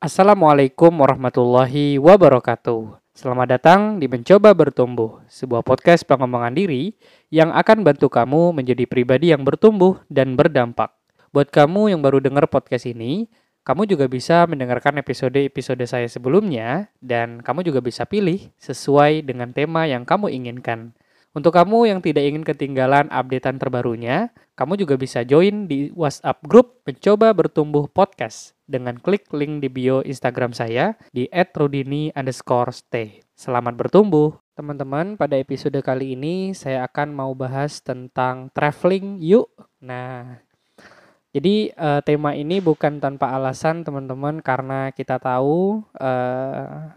Assalamualaikum warahmatullahi wabarakatuh. Selamat datang di Mencoba Bertumbuh, sebuah podcast pengembangan diri yang akan bantu kamu menjadi pribadi yang bertumbuh dan berdampak. Buat kamu yang baru dengar podcast ini, kamu juga bisa mendengarkan episode-episode saya sebelumnya dan kamu juga bisa pilih sesuai dengan tema yang kamu inginkan. Untuk kamu yang tidak ingin ketinggalan updatean terbarunya, kamu juga bisa join di WhatsApp grup Mencoba Bertumbuh Podcast dengan klik link di bio Instagram saya di @rudini underscore. Selamat bertumbuh! Teman-teman, pada episode kali ini saya akan mau bahas tentang traveling yuk. Nah, jadi uh, tema ini bukan tanpa alasan teman-teman karena kita tahu uh,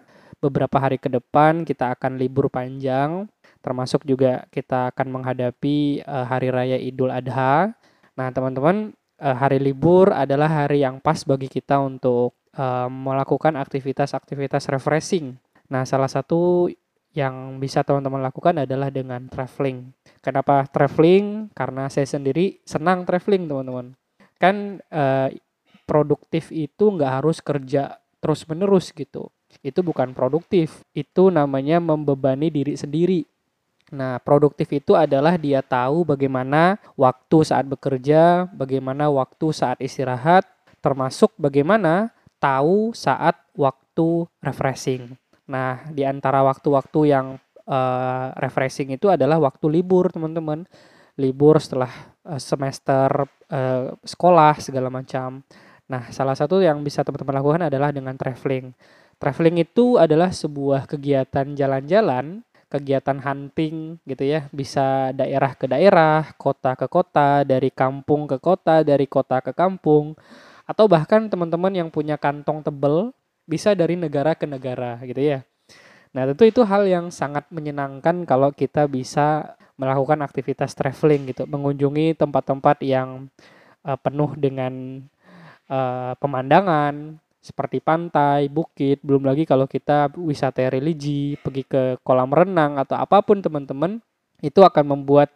beberapa hari ke depan kita akan libur panjang termasuk juga kita akan menghadapi uh, hari raya Idul Adha. Nah, teman-teman, uh, hari libur adalah hari yang pas bagi kita untuk uh, melakukan aktivitas-aktivitas refreshing. Nah, salah satu yang bisa teman-teman lakukan adalah dengan traveling. Kenapa traveling? Karena saya sendiri senang traveling, teman-teman. Kan uh, produktif itu nggak harus kerja terus-menerus gitu. Itu bukan produktif, itu namanya membebani diri sendiri Nah, produktif itu adalah dia tahu bagaimana waktu saat bekerja, bagaimana waktu saat istirahat, termasuk bagaimana tahu saat waktu refreshing. Nah, di antara waktu-waktu yang uh, refreshing itu adalah waktu libur, teman-teman. Libur setelah uh, semester uh, sekolah segala macam. Nah, salah satu yang bisa teman-teman lakukan adalah dengan traveling. Traveling itu adalah sebuah kegiatan jalan-jalan kegiatan hunting gitu ya. Bisa daerah ke daerah kota ke kota dari kampung ke kota dari kota ke kampung atau bahkan teman-teman yang punya kantong tebel bisa dari negara ke negara gitu ya. Nah tentu itu hal yang sangat menyenangkan kalau kita bisa melakukan aktivitas traveling gitu. Mengunjungi tempat-tempat yang uh, penuh dengan uh, pemandangan seperti pantai, bukit, belum lagi kalau kita wisata religi, pergi ke kolam renang atau apa pun teman-teman, itu akan membuat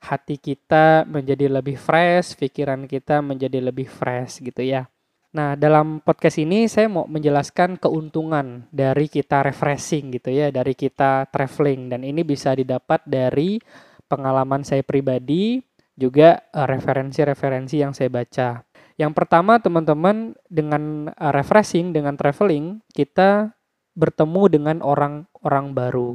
hati kita menjadi lebih fresh, pikiran kita menjadi lebih fresh gitu ya. Nah, dalam podcast ini saya mau menjelaskan keuntungan dari kita refreshing gitu ya, dari kita traveling dan ini bisa didapat dari pengalaman saya pribadi juga eh, referensi-referensi yang saya baca. Yang pertama teman-teman dengan uh, refreshing, dengan traveling, kita bertemu dengan orang-orang baru.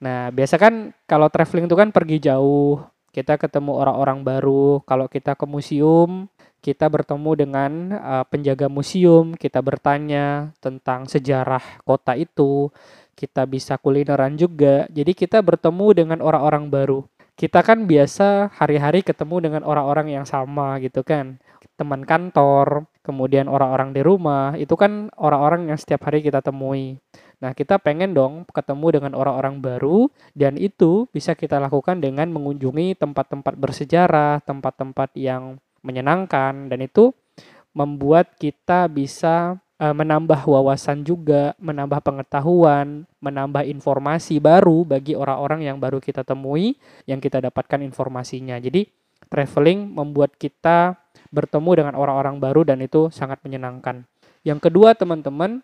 Nah, biasa kan kalau traveling itu kan pergi jauh, kita ketemu orang-orang baru. Kalau kita ke museum, kita bertemu dengan uh, penjaga museum, kita bertanya tentang sejarah kota itu, kita bisa kulineran juga. Jadi kita bertemu dengan orang-orang baru. Kita kan biasa hari-hari ketemu dengan orang-orang yang sama gitu kan teman kantor, kemudian orang-orang di rumah, itu kan orang-orang yang setiap hari kita temui. Nah, kita pengen dong ketemu dengan orang-orang baru dan itu bisa kita lakukan dengan mengunjungi tempat-tempat bersejarah, tempat-tempat yang menyenangkan dan itu membuat kita bisa uh, menambah wawasan juga, menambah pengetahuan, menambah informasi baru bagi orang-orang yang baru kita temui, yang kita dapatkan informasinya. Jadi, traveling membuat kita bertemu dengan orang-orang baru dan itu sangat menyenangkan. Yang kedua, teman-teman,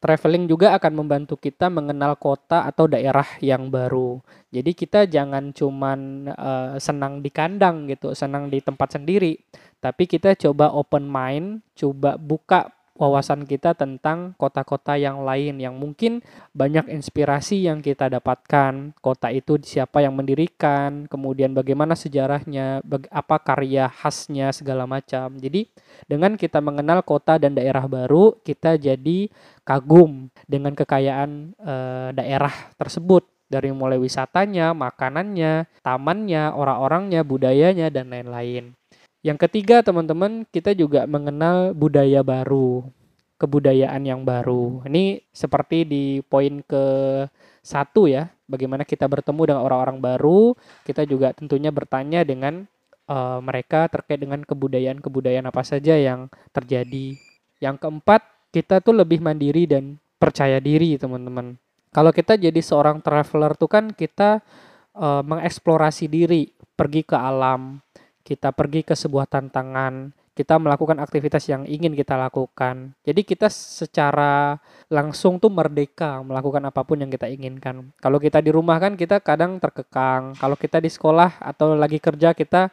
traveling juga akan membantu kita mengenal kota atau daerah yang baru. Jadi kita jangan cuman uh, senang di kandang gitu, senang di tempat sendiri, tapi kita coba open mind, coba buka wawasan kita tentang kota-kota yang lain yang mungkin banyak inspirasi yang kita dapatkan. Kota itu siapa yang mendirikan, kemudian bagaimana sejarahnya, apa karya khasnya segala macam. Jadi dengan kita mengenal kota dan daerah baru, kita jadi kagum dengan kekayaan e, daerah tersebut dari mulai wisatanya, makanannya, tamannya, orang-orangnya, budayanya dan lain-lain. Yang ketiga, teman-teman, kita juga mengenal budaya baru, kebudayaan yang baru. Ini seperti di poin ke satu ya, bagaimana kita bertemu dengan orang-orang baru, kita juga tentunya bertanya dengan uh, mereka terkait dengan kebudayaan-kebudayaan apa saja yang terjadi. Yang keempat, kita tuh lebih mandiri dan percaya diri, teman-teman. Kalau kita jadi seorang traveler tuh kan kita uh, mengeksplorasi diri, pergi ke alam, kita pergi ke sebuah tantangan, kita melakukan aktivitas yang ingin kita lakukan. Jadi kita secara langsung tuh merdeka melakukan apa pun yang kita inginkan. Kalau kita di rumah kan kita kadang terkekang. Kalau kita di sekolah atau lagi kerja kita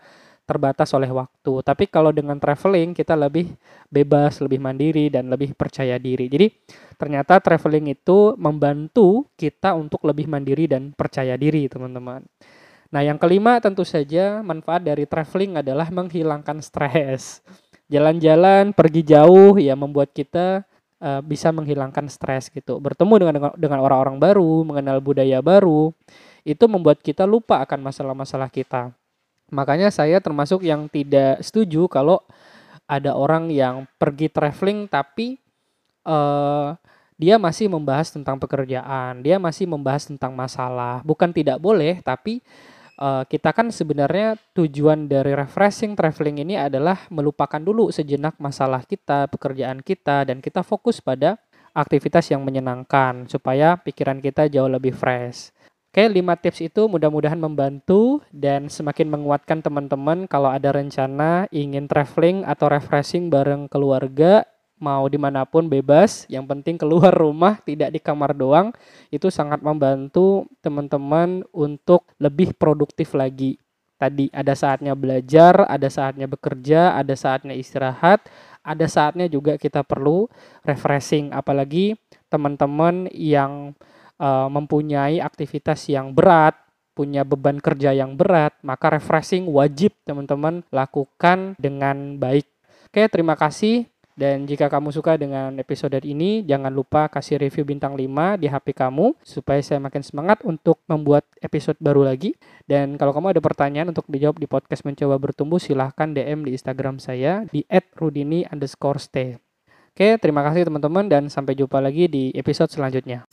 terbatas oleh waktu. Tapi kalau dengan traveling kita lebih bebas, lebih mandiri dan lebih percaya diri. Jadi ternyata traveling itu membantu kita untuk lebih mandiri dan percaya diri, teman-teman. Nah, yang kelima tentu saja manfaat dari traveling adalah menghilangkan stres. Jalan-jalan, pergi jauh ya membuat kita uh, bisa menghilangkan stres gitu. Bertemu dengan dengan orang-orang baru, mengenal budaya baru, itu membuat kita lupa akan masalah-masalah kita. Makanya saya termasuk yang tidak setuju kalau ada orang yang pergi traveling tapi uh, dia masih membahas tentang pekerjaan, dia masih membahas tentang masalah. Bukan tidak boleh, tapi uh, kita kan sebenarnya tujuan dari refreshing traveling ini adalah melupakan dulu sejenak masalah kita, pekerjaan kita, dan kita fokus pada aktivitas yang menyenangkan supaya pikiran kita jauh lebih fresh. Oke, 5 tips itu mudah-mudahan membantu dan semakin menguatkan teman-teman kalau ada rencana ingin traveling atau refreshing bareng keluarga mau di mana pun bebas, yang penting keluar rumah tidak di kamar doang, itu sangat membantu teman-teman untuk lebih produktif lagi. Tadi ada saatnya belajar, ada saatnya bekerja, ada saatnya istirahat, ada saatnya juga kita perlu refreshing, apalagi teman-teman yang uh, mempunyai aktivitas yang berat, punya beban kerja yang berat, maka refreshing wajib teman-teman lakukan dengan baik. Oke, terima kasih. Dan jika kamu suka dengan episode ini, jangan lupa kasih review bintang 5 di HP kamu supaya saya makin semangat untuk membuat episode baru lagi. Dan kalau kamu ada pertanyaan untuk dijawab di podcast Mencoba Bertumbuh, silahkan DM di Instagram saya di @rudini underscore stay. Oke, terima kasih teman-teman dan sampai jumpa lagi di episode selanjutnya.